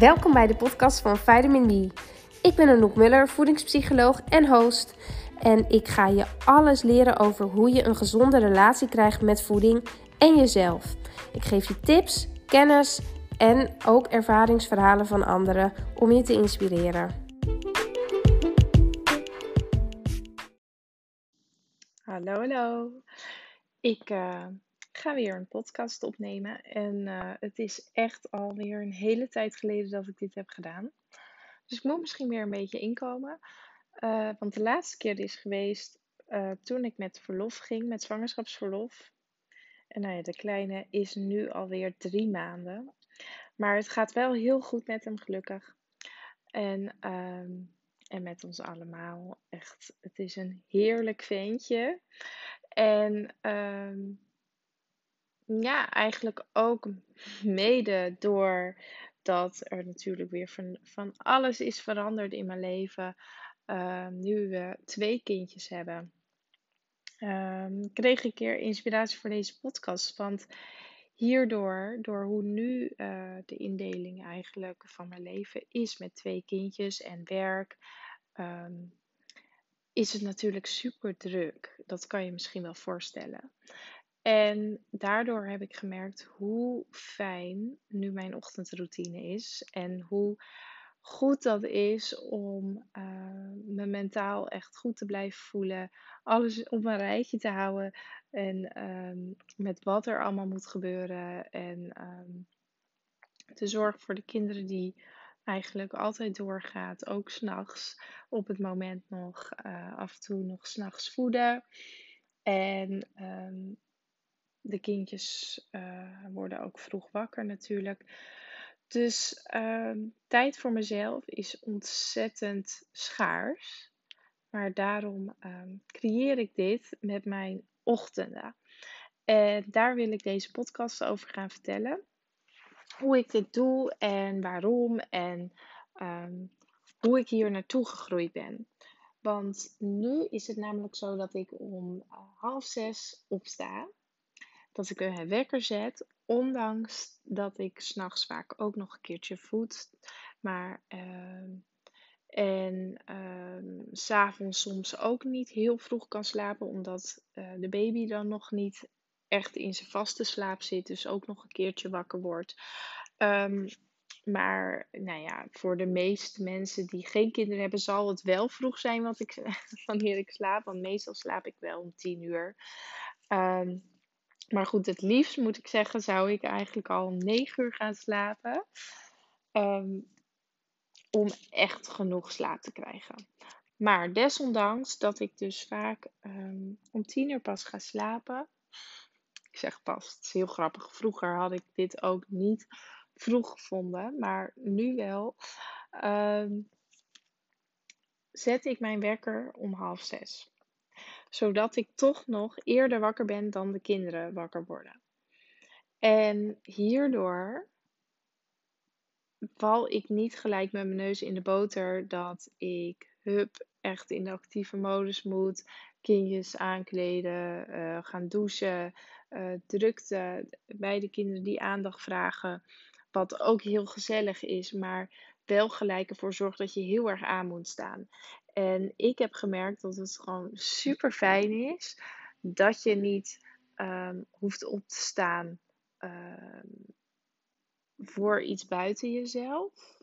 Welkom bij de podcast van Vitamin B. Ik ben Anouk Muller, voedingspsycholoog en host. En ik ga je alles leren over hoe je een gezonde relatie krijgt met voeding en jezelf. Ik geef je tips, kennis en ook ervaringsverhalen van anderen om je te inspireren. Hallo, hallo. Ik uh, ga weer een podcast opnemen. En uh, het is echt alweer een hele tijd geleden dat ik dit heb gedaan. Dus ik moet misschien weer een beetje inkomen. Uh, want de laatste keer is geweest toen ik met verlof ging, met zwangerschapsverlof. En nou ja, de kleine is nu alweer drie maanden. Maar het gaat wel heel goed met hem, gelukkig. En, ehm, en met ons allemaal. Echt, het is een heerlijk ventje. En um, ja, eigenlijk ook mede door dat er natuurlijk weer van, van alles is veranderd in mijn leven. Uh, nu we twee kindjes hebben, uh, kreeg ik keer inspiratie voor deze podcast. Want hierdoor, door hoe nu uh, de indeling eigenlijk van mijn leven is met twee kindjes en werk, um, is het natuurlijk super druk. Dat kan je misschien wel voorstellen. En daardoor heb ik gemerkt hoe fijn nu mijn ochtendroutine is. En hoe goed dat is om uh, me mentaal echt goed te blijven voelen. Alles op een rijtje te houden. En um, met wat er allemaal moet gebeuren. En um, te zorgen voor de kinderen die eigenlijk altijd doorgaat. Ook s'nachts op het moment nog uh, af en toe nog s'nachts voeden. En um, de kindjes uh, worden ook vroeg wakker natuurlijk. Dus uh, tijd voor mezelf is ontzettend schaars. Maar daarom uh, creëer ik dit met mijn ochtenden. En daar wil ik deze podcast over gaan vertellen. Hoe ik dit doe en waarom en um, hoe ik hier naartoe gegroeid ben. Want nu is het namelijk zo dat ik om uh, half zes opsta dat ik een wekker zet, ondanks dat ik s'nachts vaak ook nog een keertje voed. Maar uh, en uh, s'avonds soms ook niet heel vroeg kan slapen, omdat uh, de baby dan nog niet echt in zijn vaste slaap zit, dus ook nog een keertje wakker wordt. Um, maar nou ja, voor de meeste mensen die geen kinderen hebben, zal het wel vroeg zijn wat ik, wanneer ik slaap. Want meestal slaap ik wel om tien uur. Um, maar goed, het liefst moet ik zeggen, zou ik eigenlijk al om 9 uur gaan slapen. Um, om echt genoeg slaap te krijgen. Maar desondanks dat ik dus vaak um, om 10 uur pas ga slapen. Ik zeg pas, het is heel grappig. Vroeger had ik dit ook niet vroeg gevonden, maar nu wel. Um, zet ik mijn wekker om half zes zodat ik toch nog eerder wakker ben dan de kinderen wakker worden. En hierdoor val ik niet gelijk met mijn neus in de boter dat ik hup echt in de actieve modus moet. Kindjes aankleden, uh, gaan douchen, uh, drukte bij de kinderen die aandacht vragen. Wat ook heel gezellig is, maar wel gelijk ervoor zorgt dat je heel erg aan moet staan. En ik heb gemerkt dat het gewoon super fijn is dat je niet um, hoeft op te staan um, voor iets buiten jezelf.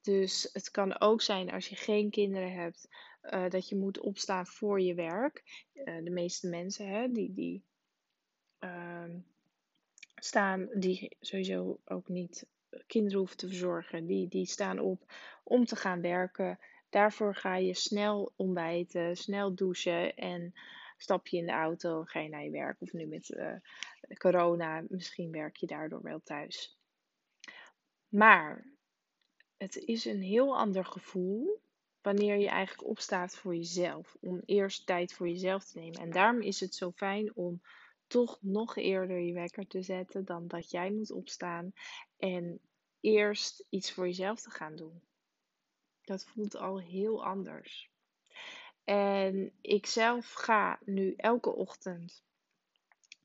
Dus het kan ook zijn als je geen kinderen hebt, uh, dat je moet opstaan voor je werk. Uh, de meeste mensen hè, die, die uh, staan, die sowieso ook niet kinderen hoeven te verzorgen, die, die staan op om te gaan werken. Daarvoor ga je snel ontbijten, snel douchen en stap je in de auto ga je naar je werk. Of nu met uh, corona, misschien werk je daardoor wel thuis. Maar het is een heel ander gevoel wanneer je eigenlijk opstaat voor jezelf. Om eerst tijd voor jezelf te nemen. En daarom is het zo fijn om toch nog eerder je wekker te zetten dan dat jij moet opstaan. En eerst iets voor jezelf te gaan doen. Dat voelt al heel anders. En ik zelf ga nu elke ochtend.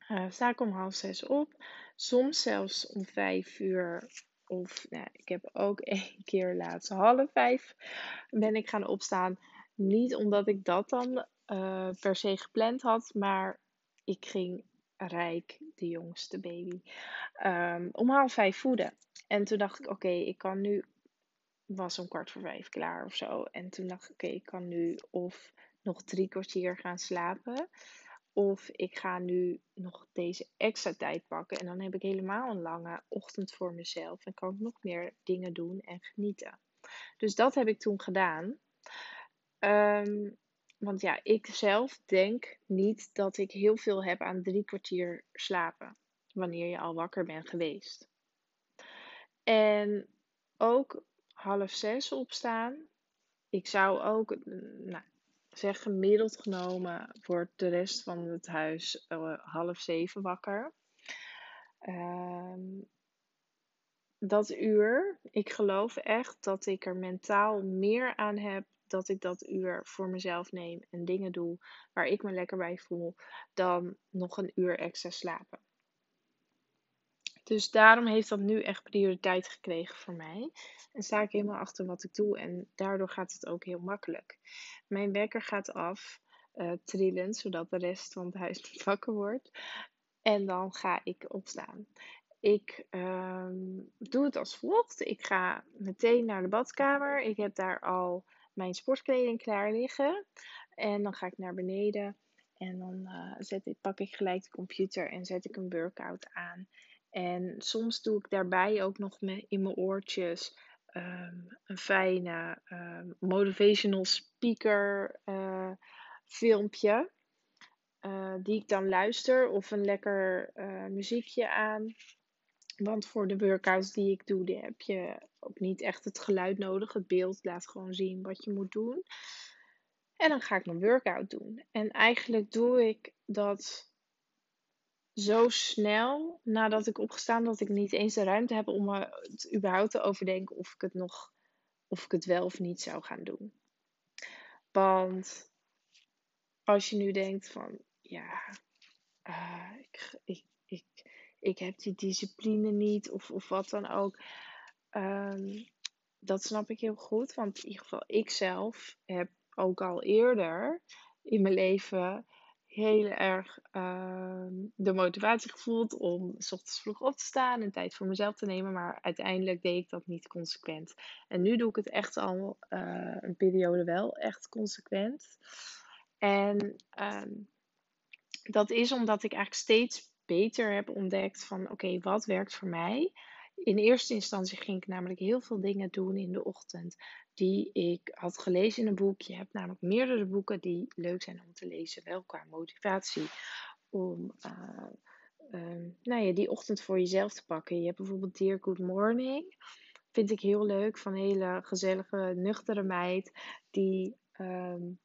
Uh, sta ik om half zes op. Soms zelfs om vijf uur Of nou, ik heb ook één keer laatst half vijf ben ik gaan opstaan. Niet omdat ik dat dan uh, per se gepland had, maar ik ging Rijk, de jongste baby, um, om half vijf voeden. En toen dacht ik, oké, ik kan nu, was om kwart voor vijf klaar of zo. En toen dacht ik, oké, ik kan nu of nog drie kwartier gaan slapen. Of ik ga nu nog deze extra tijd pakken. En dan heb ik helemaal een lange ochtend voor mezelf. En kan ik nog meer dingen doen en genieten. Dus dat heb ik toen gedaan. Um, want ja, ik zelf denk niet dat ik heel veel heb aan drie kwartier slapen. Wanneer je al wakker bent geweest. En ook half zes opstaan. Ik zou ook, nou, zeg gemiddeld genomen, wordt de rest van het huis uh, half zeven wakker. Ehm, dat uur, ik geloof echt dat ik er mentaal meer aan heb dat ik dat uur voor mezelf neem en dingen doe waar ik me lekker bij voel, dan nog een uur extra slapen. Dus daarom heeft dat nu echt prioriteit gekregen voor mij. En sta ik helemaal achter wat ik doe. En daardoor gaat het ook heel makkelijk. Mijn wekker gaat af, uh, trillend, zodat de rest van het huis niet wakker wordt. En dan ga ik opstaan. Ik um, doe het als volgt. Ik ga meteen naar de badkamer. Ik heb daar al mijn sportkleding klaar liggen. En dan ga ik naar beneden. En dan uh, zet ik, pak ik gelijk de computer en zet ik een workout aan. En soms doe ik daarbij ook nog in mijn oortjes um, een fijne um, motivational speaker uh, filmpje. Uh, die ik dan luister of een lekker uh, muziekje aan. Want voor de workouts die ik doe, heb je ook niet echt het geluid nodig. Het beeld laat gewoon zien wat je moet doen. En dan ga ik mijn workout doen. En eigenlijk doe ik dat zo snel nadat ik opgestaan dat ik niet eens de ruimte heb om het überhaupt te overdenken of ik het nog of ik het wel of niet zou gaan doen. Want als je nu denkt van ja, uh, ik, ik, ik, ik heb die discipline niet of, of wat dan ook. Um, dat snap ik heel goed, want in ieder geval ik zelf heb ook al eerder in mijn leven heel erg uh, de motivatie gevoeld om s ochtends vroeg op te staan en tijd voor mezelf te nemen, maar uiteindelijk deed ik dat niet consequent. En nu doe ik het echt al uh, een periode wel echt consequent. En um, dat is omdat ik eigenlijk steeds beter heb ontdekt van oké, wat werkt voor mij? In eerste instantie ging ik namelijk heel veel dingen doen in de ochtend die ik had gelezen in een boek. Je hebt namelijk meerdere boeken die leuk zijn om te lezen, wel qua motivatie. Om uh, um, nou ja, die ochtend voor jezelf te pakken. Je hebt bijvoorbeeld Dear Good Morning. Vind ik heel leuk. Van een hele gezellige, nuchtere meid. Die um,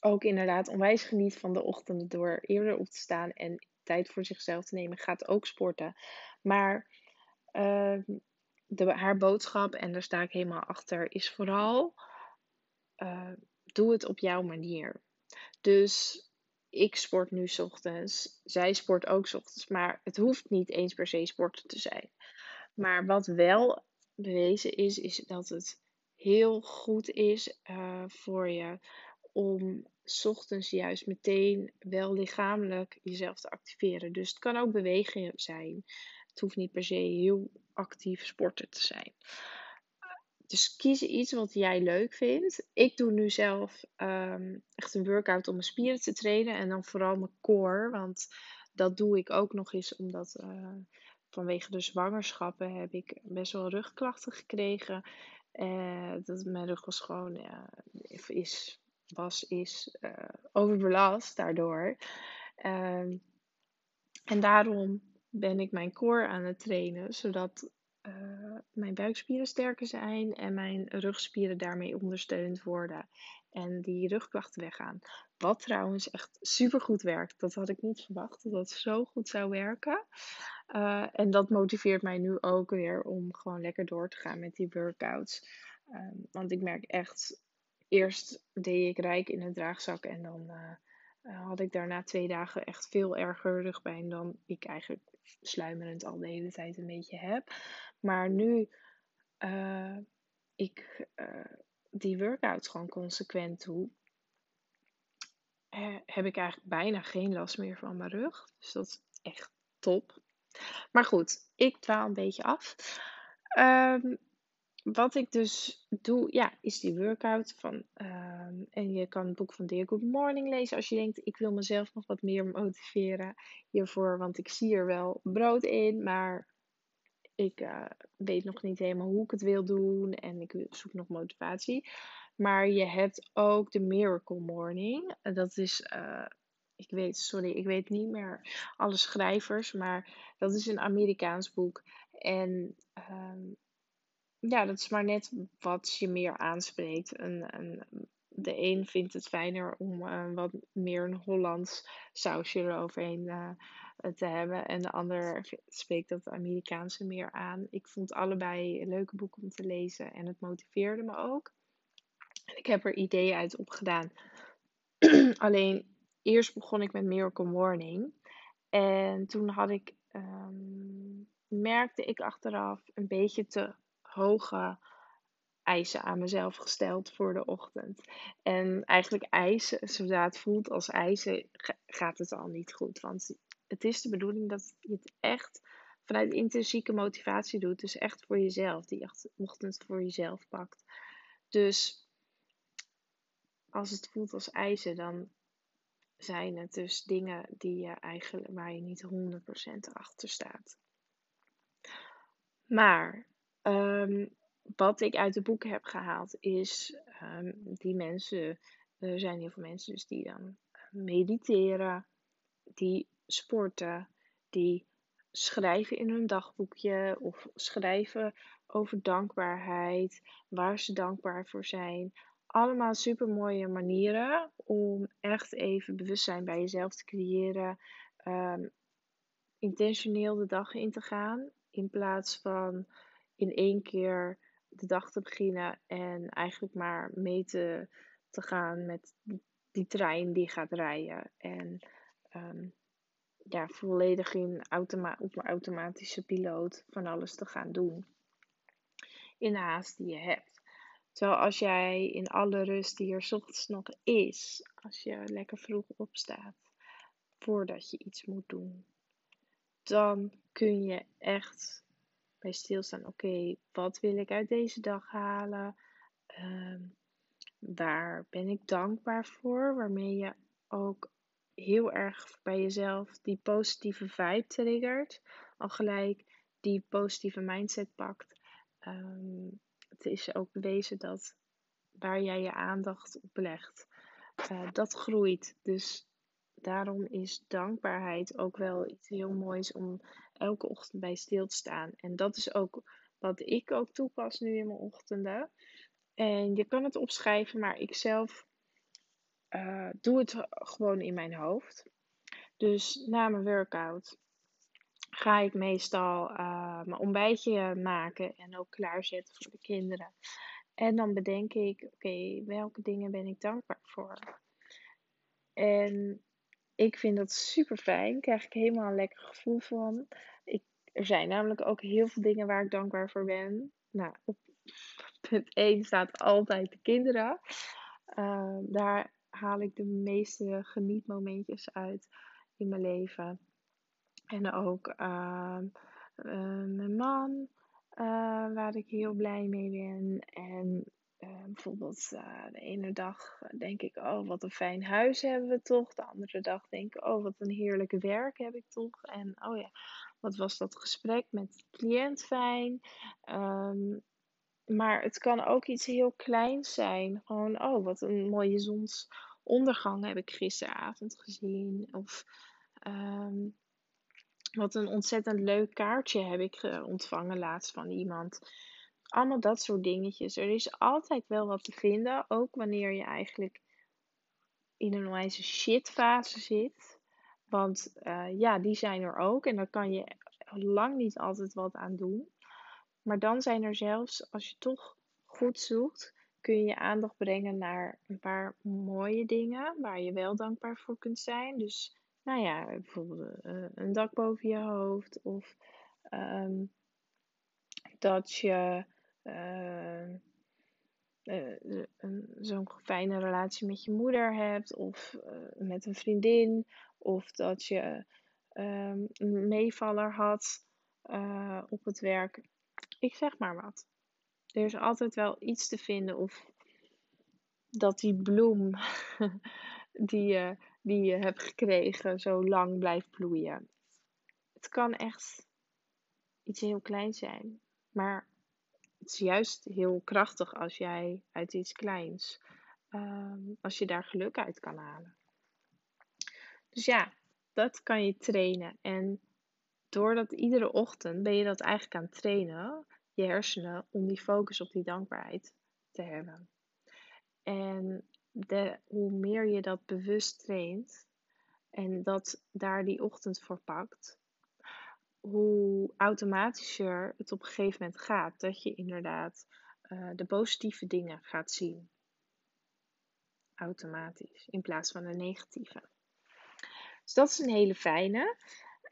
ook inderdaad onwijs geniet van de ochtenden door eerder op te staan en tijd voor zichzelf te nemen. Gaat ook sporten. Maar uh, de, haar boodschap, en daar sta ik helemaal achter, is vooral: uh, doe het op jouw manier. Dus ik sport nu ochtends, zij sport ook ochtends, maar het hoeft niet eens per se sporten te zijn. Maar wat wel bewezen is, is dat het heel goed is uh, voor je om ochtends juist meteen wel lichamelijk jezelf te activeren. Dus het kan ook bewegen zijn. Het hoeft niet per se heel actief sporten te zijn. Dus kies iets wat jij leuk vindt. Ik doe nu zelf um, echt een workout om mijn spieren te trainen. En dan vooral mijn core. Want dat doe ik ook nog eens omdat uh, vanwege de zwangerschappen heb ik best wel rugklachten gekregen. Uh, dat mijn rug was gewoon, uh, is, was, is uh, overbelast daardoor. Ehm, en daarom ben ik mijn core aan het trainen, zodat uh, mijn buikspieren sterker zijn en mijn rugspieren daarmee ondersteund worden. En die rugklachten weggaan. Wat trouwens echt super goed werkt. Dat had ik niet verwacht dat dat zo goed zou werken. Uh, en dat motiveert mij nu ook weer om gewoon lekker door te gaan met die workouts. Um, want ik merk echt, eerst deed ik rijk in een draagzak en dan uh, had ik daarna twee dagen echt veel erger rugpijn dan ik eigenlijk sluimerend al de hele tijd een beetje heb. Maar nu uh, ik uh, die workouts gewoon consequent doe, heb ik eigenlijk bijna geen last meer van mijn rug. Dus dat is echt top. Maar goed, ik dwaal een beetje af. Um, wat ik dus doe, ja, is die workout van. Um, en je kan het boek van Dear Good Morning lezen als je denkt: ik wil mezelf nog wat meer motiveren hiervoor. Want ik zie er wel brood in, maar ik uh, weet nog niet helemaal hoe ik het wil doen. En ik zoek nog motivatie. Maar je hebt ook de Miracle Morning. Dat is. Uh, ik weet, sorry, ik weet niet meer alle schrijvers, maar dat is een Amerikaans boek. En um, ja, dat is maar net wat je meer aanspreekt. En, de een vindt het fijner om uh, wat meer een Hollands sausje eroverheen uh, te hebben. En de ander spreekt dat Amerikaanse meer aan. Ik vond allebei een leuke boeken om te lezen en het motiveerde me ook. Ik heb er ideeën uit opgedaan. Alleen eerst begon ik met Miracle Morning. En toen had ik, um, merkte ik achteraf een beetje te hoge eisen aan mezelf gesteld voor de ochtend. En eigenlijk eisen, zodra het voelt als eisen, gaat het al niet goed. Want het is de bedoeling dat je het echt vanuit intrinsieke motivatie doet. Dus echt voor jezelf, die ochtend voor jezelf pakt. Dus als het voelt als eisen, dan zijn het dus dingen die je eigenlijk, waar je niet 100% achter staat. Maar Um, wat ik uit de boeken heb gehaald is um, die mensen, er zijn heel veel mensen dus die dan mediteren, die sporten, die schrijven in hun dagboekje of schrijven over dankbaarheid, waar ze dankbaar voor zijn. Allemaal super mooie manieren om echt even bewustzijn bij jezelf te creëren. Um, intentioneel de dag in te gaan. In plaats van in één keer de dag te beginnen en eigenlijk maar mee te, gaan met die trein die gaat rijden. En um, ja, volledig in op een automatische piloot van alles te gaan doen. In de haast die je hebt. Terwijl als jij in alle rust die er ochtends nog is, als je lekker vroeg opstaat, voordat je iets moet doen, dan kun je echt bij stilstaan. Oké, wat wil ik uit deze dag halen? Um, waar ben ik dankbaar voor? Waarmee je ook heel erg bij jezelf die positieve vibe triggert. Al gelijk die positieve mindset pakt. Um, het is ook bewezen dat waar jij je aandacht op legt, uh, dat groeit. Dus daarom is dankbaarheid ook wel iets heel moois om elke ochtend bij stil staan. En dat is ook wat ik ook toepas nu in mijn ochtenden. En je kan het opschrijven, maar ik zelf uh, doe het gewoon in mijn hoofd. Dus na mijn workout ga ik meestal uh, mijn ontbijtje maken en ook klaarzetten voor de kinderen. En dan bedenk ik, oké, welke dingen ben ik dankbaar voor? En ik vind dat super fijn. Krijg ik helemaal een lekker gevoel van. Ik, er zijn namelijk ook heel veel dingen waar ik dankbaar voor ben. Nou, op punt 1 staat altijd de kinderen. Uh, daar haal ik de meeste genietmomentjes uit in mijn leven. En ook uh, uh, mijn man, eh, waar ik heel blij mee ben. En uh, bijvoorbeeld uh, de ene dag denk ik, oh wat een fijn huis hebben we toch. De andere dag denk ik, oh wat een heerlijk werk heb ik toch. En oh ja, wat was dat gesprek met de cliënt fijn. Um, maar het kan ook iets heel kleins zijn. Gewoon, oh wat een mooie zonsondergang heb ik gisteravond gezien. Of um, wat een ontzettend leuk kaartje heb ik ontvangen laatst van iemand. Allemaal dat soort dingetjes. Er is altijd wel wat te vinden. Ook wanneer je eigenlijk in een wijze shitfase zit. Want uh, ja, die zijn er ook. En daar kan je lang niet altijd wat aan doen. Maar dan zijn er zelfs, als je toch goed zoekt, kun je je aandacht brengen naar een paar mooie dingen waar je wel dankbaar voor kunt zijn. Dus, nou ja, bijvoorbeeld uh, een dak boven je hoofd of um, dat je zo'n fijne relatie met je moeder hebt, of met een vriendin, of dat je een meevaller had op het werk. Ik zeg maar wat. Er is altijd wel iets te vinden of dat die bloem die, je, die je hebt gekregen zo lang blijft bloeien. Het kan echt iets heel kleins zijn, maar het is juist heel krachtig als jij uit iets kleins, ehm, als je daar geluk uit kan halen. Dus ja, dat kan je trainen. En doordat iedere ochtend ben je dat eigenlijk aan het trainen, je hersenen, om die focus op die dankbaarheid te hebben. En de, hoe meer je dat bewust traint en dat daar die ochtend voor pakt, hoe automatischer het op een gegeven moment gaat. Dat je inderdaad uh, de positieve dingen gaat zien. Automatisch, in plaats van de negatieve. Dus dat is een hele fijne.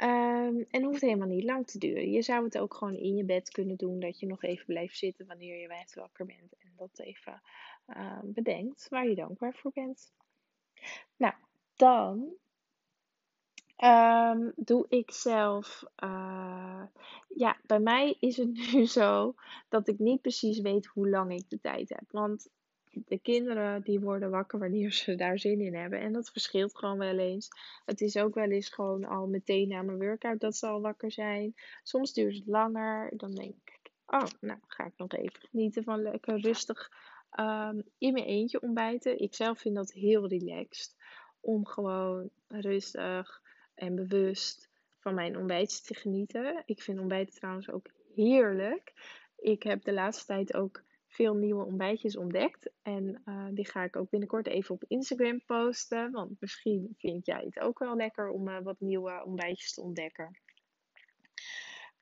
Um, en hoeft helemaal niet lang te duren. Je zou het ook gewoon in je bed kunnen doen, dat je nog even blijft zitten wanneer je wijd wakker bent. En dat even uh, bedenkt waar je dankbaar voor bent. Nou, dan um, doe ik zelf. Uh, ja, bij mij is het nu zo dat ik niet precies weet hoe lang ik de tijd heb. Want de kinderen die worden wakker wanneer ze daar zin in hebben. En dat verschilt gewoon wel eens. Het is ook wel eens gewoon al meteen na mijn workout dat ze al wakker zijn. Soms duurt het langer. Dan denk ik, oh, nou ga ik nog even genieten van lekker rustig um, in mijn eentje ontbijten. Ik zelf vind dat heel relaxed. Om gewoon rustig en bewust van mijn ontbijtje te genieten. Ik vind ontbijten trouwens ook heerlijk. Ik heb de laatste tijd ook veel nieuwe ontbijtjes ontdekt. En uh, die ga ik ook binnenkort even op Instagram posten. Want misschien vind jij het ook wel lekker om uh, wat nieuwe ontbijtjes te ontdekken.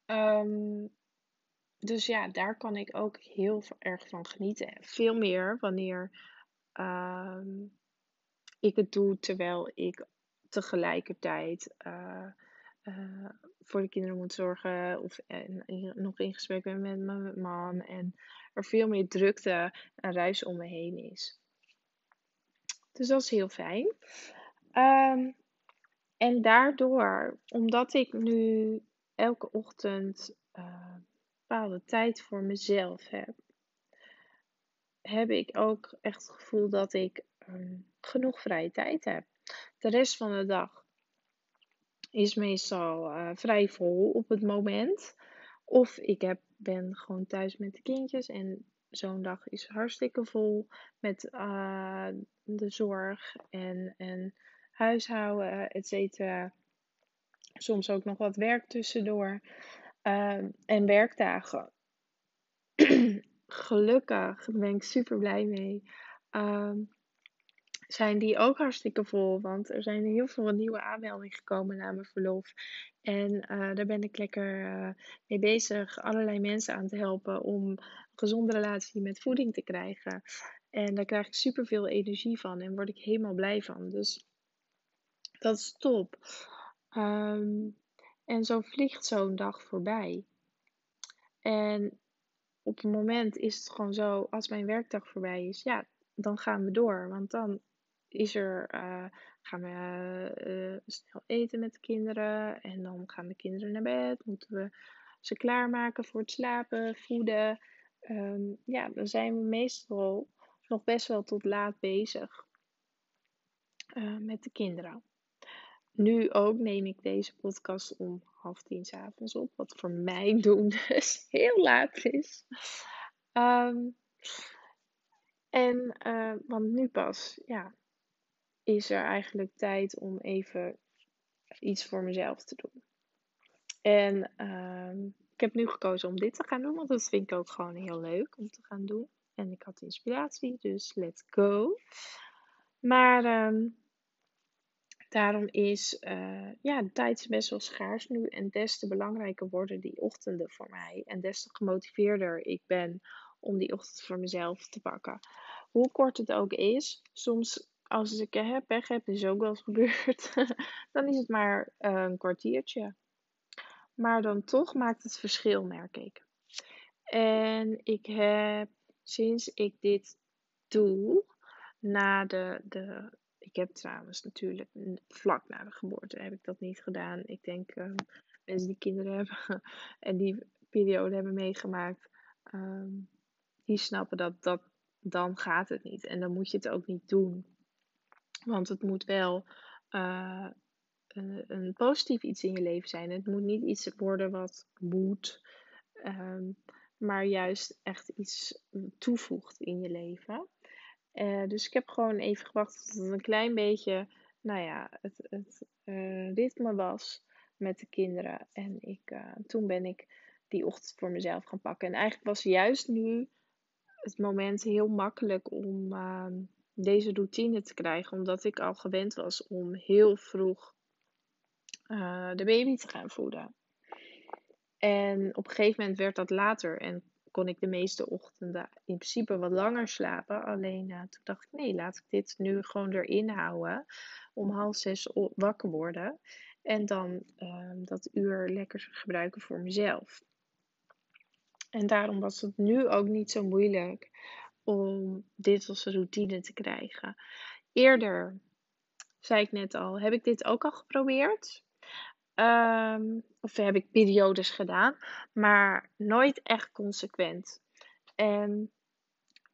Um, dus ja, daar kan ik ook heel erg van genieten. Veel meer wanneer um, ik het doe terwijl ik tegelijkertijd uh, uh, voor de kinderen moet zorgen. Of en, nog in gesprek ben met mijn man. En er veel meer drukte en ruis om me heen is. Dus dat is heel fijn. Um, en daardoor, omdat ik nu elke ochtend uh, bepaalde tijd voor mezelf heb, heb ik ook echt het gevoel dat ik um, genoeg vrije tijd heb. De rest van de dag is meestal uh, vrij vol op het moment. Of ik heb, ben gewoon thuis met de kindjes en zo'n dag is hartstikke vol met uh, de zorg en, en huishouden, et cetera. Soms ook nog wat werk tussendoor. Uh, en werkdagen. Gelukkig, ben ik super blij mee. Uh, zijn die ook hartstikke vol. Want er zijn heel veel nieuwe aanmeldingen gekomen na mijn verlof. En uh, daar ben ik lekker uh, mee bezig. Allerlei mensen aan te helpen om een gezonde relatie met voeding te krijgen. En daar krijg ik super veel energie van en word ik helemaal blij van. Dus dat is top. Um, en zo vliegt zo'n dag voorbij. En op het moment is het gewoon zo, als mijn werkdag voorbij is, ja, dan gaan we door. Want dan is er, uh, gaan we uh, snel eten met de kinderen. En dan gaan de kinderen naar bed. Moeten we ze klaarmaken voor het slapen, voeden. Um, ja, dan zijn we meestal nog best wel tot laat bezig uh, met de kinderen. Nu ook neem ik deze podcast om half tien s avonds op. Wat voor mij doen dus heel laat is. Um, en, want nu pas, ja, is er eigenlijk tijd om even iets voor mezelf te doen. En um, ik heb nu gekozen om dit te gaan doen, want dat vind ik ook gewoon heel leuk om te gaan doen. En ik had inspiratie, dus let's go. Maar um, daarom is uh, ja, de tijd best wel schaars nu. En des te belangrijker worden die ochtenden voor mij. En des te gemotiveerder ik ben om die ochtend voor mezelf te pakken. Hoe kort het ook is, soms als ik heb, pech heb, is ook wel eens gebeurd, dan is het maar uh, een kwartiertje. Maar dan toch maakt het verschil, merk ik. En ik heb sinds ik dit doe, na de, de ik heb trouwens natuurlijk vlak na de geboorte heb ik dat niet gedaan. Ik denk um, mensen die kinderen hebben en die periode hebben meegemaakt, ehm, die snappen dat, dat dan gaat het niet. En dan moet je het ook niet doen. Want het moet wel uh, een, een, positief iets in je leven zijn. Het moet niet iets worden wat moet, um, maar juist echt iets toevoegt in je leven. Uh, dus ik heb gewoon even gewacht tot het een klein beetje, nou ja, het, het uh, ritme was met de kinderen. En ik, toen ben ik die ochtend voor mezelf gaan pakken. En eigenlijk was juist nu het moment heel makkelijk om ehm, deze routine te krijgen, omdat ik al gewend was om heel vroeg de baby te gaan voeden. En op een gegeven moment werd dat later en kon ik de meeste ochtenden in principe wat langer slapen. Alleen uh, toen dacht ik, nee, laat ik dit nu gewoon erin houden. Om half zes wakker worden. En dan uh, dat uur lekker gebruiken voor mezelf. En daarom was het nu ook niet zo moeilijk om dit als routine te krijgen. Eerder, zei ik net al, heb ik dit ook al geprobeerd. Um, of heb ik periodes gedaan, maar nooit echt consequent. En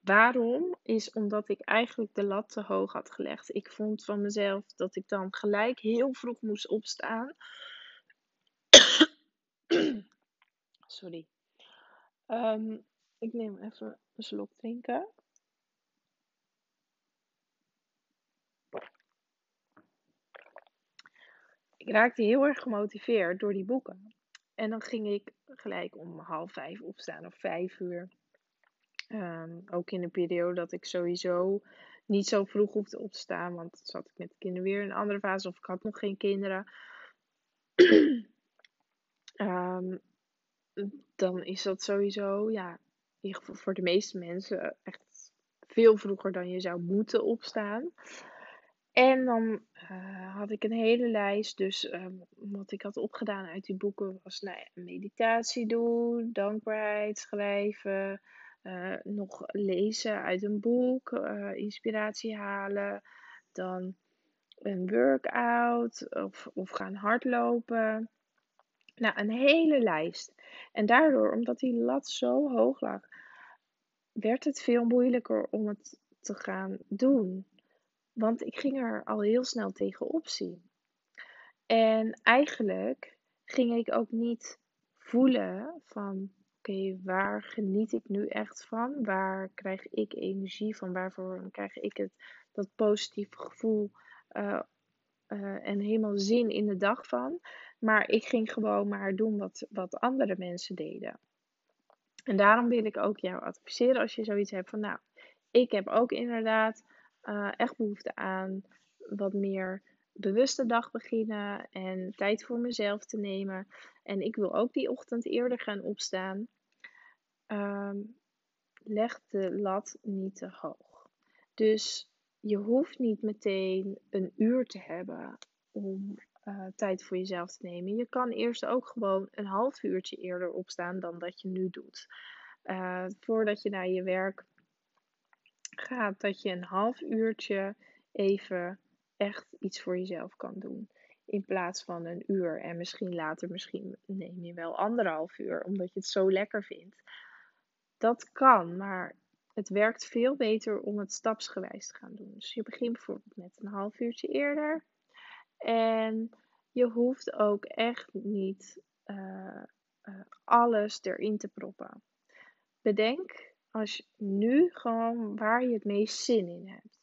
waarom? Is omdat ik eigenlijk de lat te hoog had gelegd. Ik vond van mezelf dat ik dan gelijk heel vroeg moest opstaan. Sorry. Um, ik neem even een slok drinken. ik raakte heel erg gemotiveerd door die boeken. En dan ging ik gelijk om half vijf opstaan of vijf uur. Um, ook in een periode dat ik sowieso niet zo vroeg hoefde op te staan. Want dan zat ik met de kinderen weer in een andere fase. Of ik had nog geen kinderen. um, dan is dat sowieso, ja, ieder geval voor de meeste mensen echt veel vroeger dan je zou moeten opstaan. En dan uh, had ik een hele lijst. Dus um, wat ik had opgedaan uit die boeken was nou ja, meditatie doen, dankbaarheid schrijven, uh, nog lezen uit een boek, uh, inspiratie halen. Dan een workout of, of gaan hardlopen. Nou, een hele lijst. En daardoor, omdat die lat zo hoog lag, werd het veel moeilijker om het te gaan doen. Want ik ging er al heel snel tegenop zien. En eigenlijk ging ik ook niet voelen van oké, waar geniet ik nu echt van? Waar krijg ik energie van? Waarvoor krijg ik het, dat positieve gevoel uh, uh, en helemaal zin in de dag van? Maar ik ging gewoon maar doen wat, wat andere mensen deden. En daarom wil ik ook jou adviseren als je zoiets hebt van nou, ik heb ook inderdaad uh, echt behoefte aan wat meer bewuste dag beginnen en tijd voor mezelf te nemen. En ik wil ook die ochtend eerder gaan opstaan. Um, leg de lat niet te hoog. Dus je hoeft niet meteen een uur te hebben om uh, tijd voor jezelf te nemen. Je kan eerst ook gewoon een half uurtje eerder opstaan dan dat je nu doet. Uh, voordat je naar je werk gaat, dat je een half uurtje even echt iets voor jezelf kan doen. In plaats van een uur en misschien later, misschien neem je wel anderhalf uur, omdat je het zo lekker vindt. Dat kan, maar het werkt veel beter om het stapsgewijs te gaan doen. Dus je begint bijvoorbeeld met een half uurtje eerder. En je hoeft ook echt niet uh, uh, alles erin te proppen. Bedenk als je nu gewoon waar je het meest zin in hebt.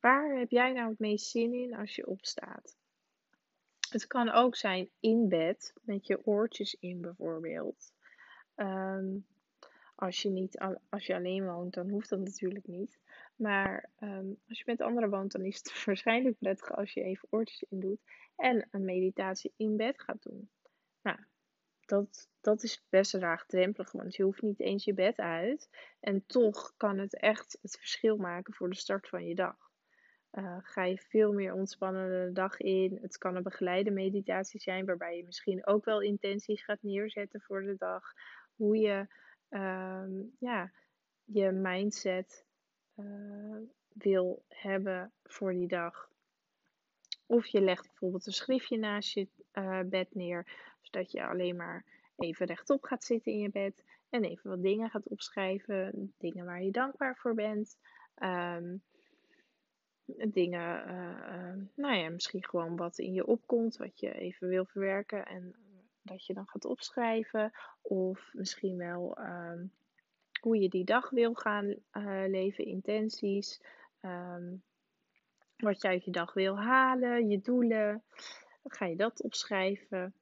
Waar heb jij nou het meest zin in als je opstaat? Het kan ook zijn in bed met je oortjes in bijvoorbeeld. Um, als je, niet, als je alleen woont, dan hoeft dat natuurlijk niet. Maar um, als je met anderen woont, dan is het waarschijnlijk prettig als je even oortjes in doet en een meditatie in bed gaat doen. Nou, dat, dat is best laagdrempelig, want je hoeft niet eens je bed uit. En toch kan het echt het verschil maken voor de start van je dag. Uh, ga je veel meer ontspannen de dag in. Het kan een begeleide meditatie zijn, waarbij je misschien ook wel intenties gaat neerzetten voor de dag. Hoe je ehm, ja, je mindset uh, wil hebben voor die dag. Of je legt bijvoorbeeld een schriftje naast je uh, bed neer, zodat je alleen maar even rechtop gaat zitten in je bed en even wat dingen gaat opschrijven, dingen waar je dankbaar voor bent. Um, dingen, uh, nou ja, misschien gewoon wat in je opkomt, wat je even wil verwerken en dat je dan gaat opschrijven. Of misschien wel um, hoe je die dag wil gaan uh, leven, intenties. Um, wat je uit je dag wil halen, je doelen. Ga je dat opschrijven.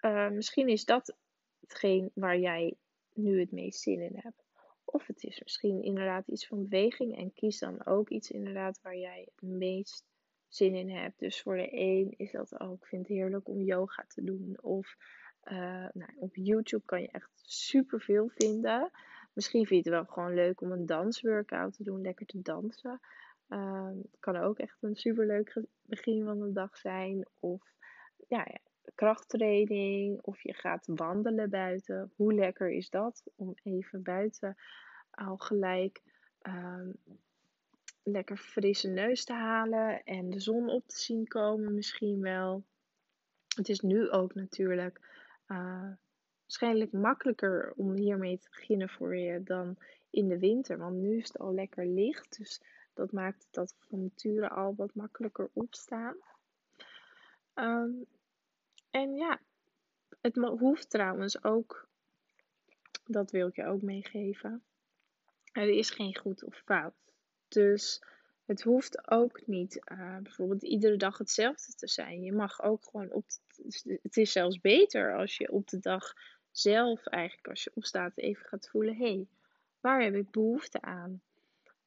Uh, misschien is dat hetgeen waar jij nu het meest zin in hebt. Of het is misschien inderdaad iets van beweging. En kies dan ook iets inderdaad waar jij het meest zin in hebt. Dus voor de een is dat ook. Ik vind het heerlijk om yoga te doen. Of uh, nou, op YouTube kan je echt superveel vinden. Misschien vind je het wel gewoon leuk om een dansworkout te doen. Lekker te dansen. Uh, het kan ook echt een superleuk begin van de dag zijn. Of ja, krachttraining. Of je gaat wandelen buiten. Hoe lekker is dat om even buiten al gelijk um, lekker frisse neus te halen en de zon op te zien komen misschien wel. Het is nu ook natuurlijk uh, waarschijnlijk makkelijker om hiermee te beginnen voor je dan in de winter. Want nu is het al lekker licht. Dus dat maakt dat van nature al wat makkelijker opstaan. Um, en ja, het hoeft trouwens ook, dat wil ik je ook meegeven. Er is geen goed of fout. Dus het hoeft ook niet uh, bijvoorbeeld iedere dag hetzelfde te zijn. Je mag ook gewoon op. Het is zelfs beter als je op de dag zelf, eigenlijk als je opstaat, even gaat voelen: hé, hey, waar heb ik behoefte aan?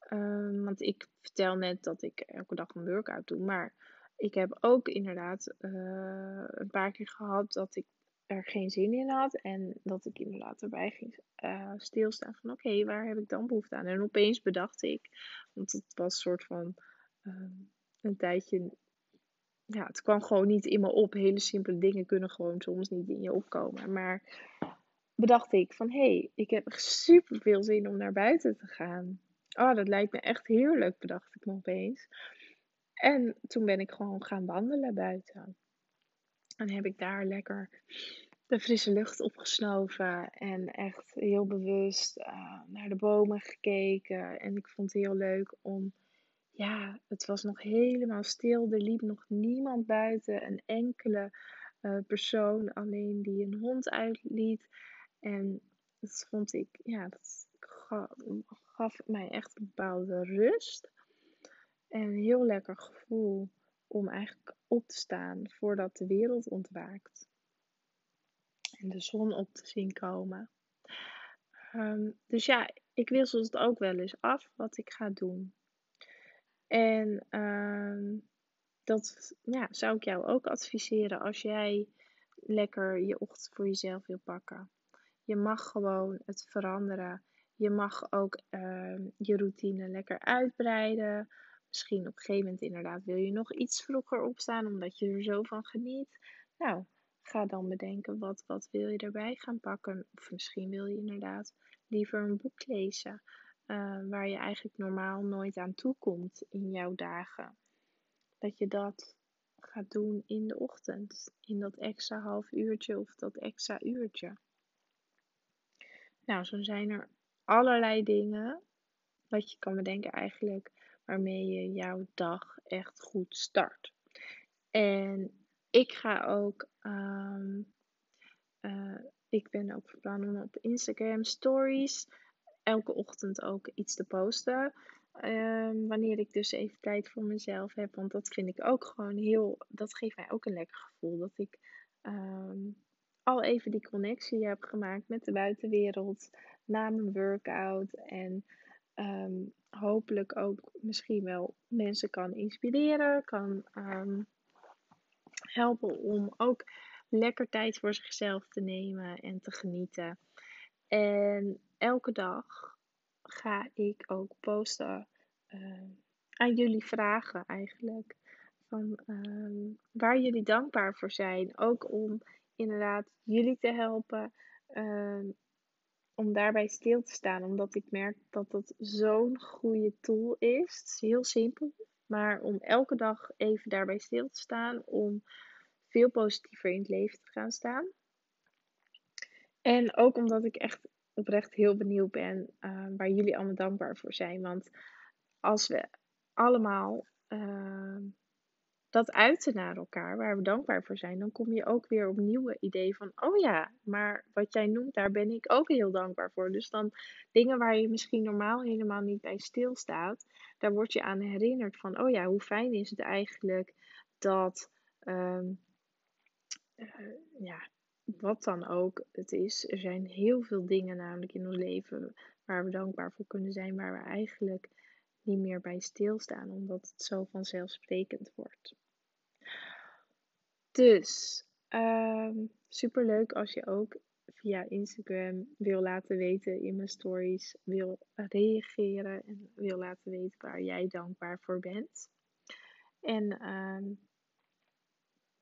Um, want ik vertel net dat ik elke dag een workout doe, maar ik heb ook inderdaad uh, een paar keer gehad dat ik er geen zin in had. En dat ik inderdaad erbij ging uh, stilstaan van oké, waar heb ik dan behoefte aan? En opeens bedacht ik, want het was een soort van uh, een tijdje. Ja, het kwam gewoon niet in me op. Hele simpele dingen kunnen gewoon soms niet in je opkomen. Maar bedacht ik van hé, hey, ik heb super veel zin om naar buiten te gaan. Oh, dat lijkt me echt heerlijk, bedacht ik me opeens. En toen ben ik gewoon gaan wandelen buiten. En heb ik daar lekker de frisse lucht opgesnoven. En echt heel bewust uh, naar de bomen gekeken. En ik vond het heel leuk om. Ja, het was nog helemaal stil. Er liep nog niemand buiten. Een enkele uh, persoon alleen die een hond uitliet. En dat vond ik, ja, dat gaf, mij echt een bepaalde rust. En een heel lekker gevoel om eigenlijk op te staan voordat de wereld ontwaakt. En de zon op te zien komen. Um, dus ja, ik wissel het ook wel eens af wat ik ga doen. En um, dat ja, zou ik jou ook adviseren als jij lekker je ochtend voor jezelf wil pakken. Je mag gewoon het veranderen. Je mag ook uh, je routine lekker uitbreiden. Misschien op een gegeven moment inderdaad wil je nog iets vroeger opstaan omdat je er zo van geniet. Nou, ga dan bedenken wat, wat wil je erbij gaan pakken. Of misschien wil je inderdaad liever een boek lezen. Uh, waar je eigenlijk normaal nooit aan toe komt in jouw dagen. Dat je dat gaat doen in de ochtend. In dat extra half uurtje of dat extra uurtje. Nou, zo zijn er allerlei dingen wat je kan bedenken eigenlijk waarmee je jouw dag echt goed start. En ik ga ook, um, uh, ik ben ook van plan om op Instagram stories elke ochtend ook iets te posten. Um, wanneer ik dus even tijd voor mezelf heb. Want dat vind ik ook gewoon heel. Dat geeft mij ook een lekker gevoel. Dat ik um, al even die connectie heb gemaakt met de buitenwereld. Na mijn workout. En um, hopelijk ook misschien wel mensen kan inspireren, kan helpen om ook lekker tijd voor zichzelf te nemen en te genieten. En elke dag ga ik ook posten uh, aan jullie vragen eigenlijk. Van um, waar jullie dankbaar voor zijn. Ook om inderdaad jullie te helpen. om daarbij stil te staan, omdat ik merk dat dat zo'n goede tool is. Het is heel simpel, maar om elke dag even daarbij stil te staan, om veel positiever in het leven te gaan staan. En ook omdat ik echt oprecht heel benieuwd ben uh, waar jullie allemaal dankbaar voor zijn. Want als we allemaal uh, dat uiten naar elkaar, waar we dankbaar voor zijn, dan kom je ook weer op nieuwe ideeën van, oh ja, maar wat jij noemt, daar ben ik ook heel dankbaar voor. Dus dan dingen waar je misschien normaal helemaal niet bij stilstaat, daar word je aan herinnerd van, oh ja, hoe fijn is het eigenlijk dat, um, uh, ja, wat dan ook het is. Er zijn heel veel dingen namelijk in ons leven waar we dankbaar voor kunnen zijn, waar we eigenlijk niet meer bij stilstaan, omdat het zo vanzelfsprekend wordt. Dus um, super leuk als je ook via Instagram wil laten weten in mijn stories, wil reageren en wil laten weten waar jij dankbaar voor bent. En um,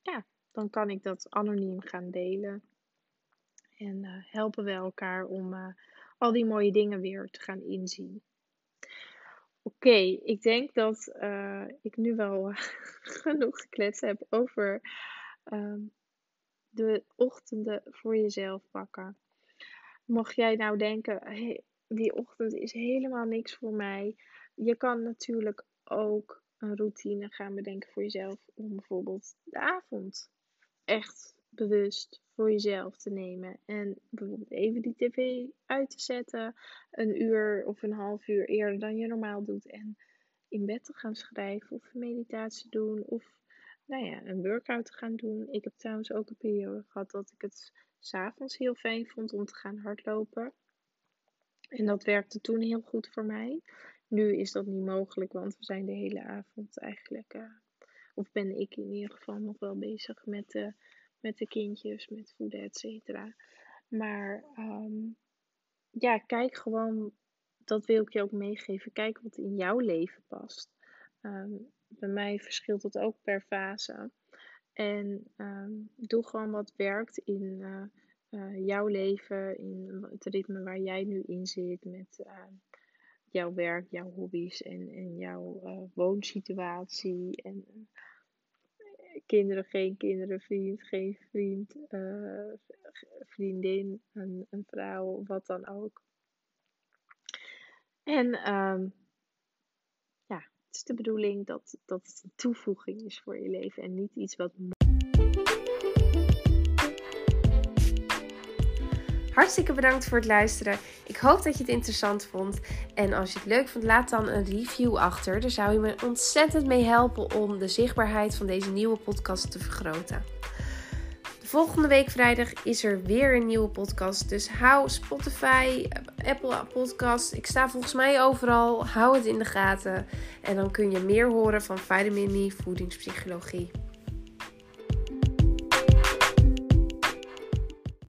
ja, dan kan ik dat anoniem gaan delen. En uh, helpen we elkaar om uh, al die mooie dingen weer te gaan inzien. Oké, ik denk dat uh, ik nu wel genoeg gekletst heb over um, de ochtenden voor jezelf pakken. Mocht jij nou denken, hey, die ochtend is helemaal niks voor mij. Je kan natuurlijk ook een routine gaan bedenken voor jezelf om bijvoorbeeld de avond echt bewust voor jezelf te nemen. En bijvoorbeeld even die tv uit te zetten. Een uur of een half uur eerder dan je normaal doet. En in bed te gaan schrijven of meditatie doen. Of nou ja, een workout te gaan doen. Ik heb trouwens ook een periode gehad dat ik het s'avonds heel fijn vond om te gaan hardlopen. En dat werkte toen heel goed voor mij. Nu is dat niet mogelijk, want we zijn de hele avond eigenlijk, uh, of ben ik in ieder geval nog wel bezig met de met de kindjes, met voeden, et cetera. Maar um, ja, kijk gewoon, dat wil ik je ook meegeven. Kijk wat in jouw leven past. Um, bij mij verschilt het ook per fase. En um, doe gewoon wat werkt in uh, uh, jouw leven, in het ritme waar jij nu in zit, met jouw werk, jouw hobby's en, en jouw uh, woonsituatie. En kinderen, geen kinderen, vriend, geen vriend, uh, vriendin, een, een, vrouw, wat dan ook. En um, ja, het is de bedoeling dat, dat het een toevoeging is voor je leven en niet iets wat Hartstikke bedankt voor het luisteren. Ik hoop dat je het interessant vond. En als je het leuk vond, laat dan een review achter. Daar zou je me ontzettend mee helpen om de zichtbaarheid van deze nieuwe podcast te vergroten. De volgende week vrijdag is er weer een nieuwe podcast. Dus hou Spotify, Apple Podcast. Ik sta volgens mij overal. Hou het in de gaten. En dan kun je meer horen van Vitamin Me Voedingspsychologie.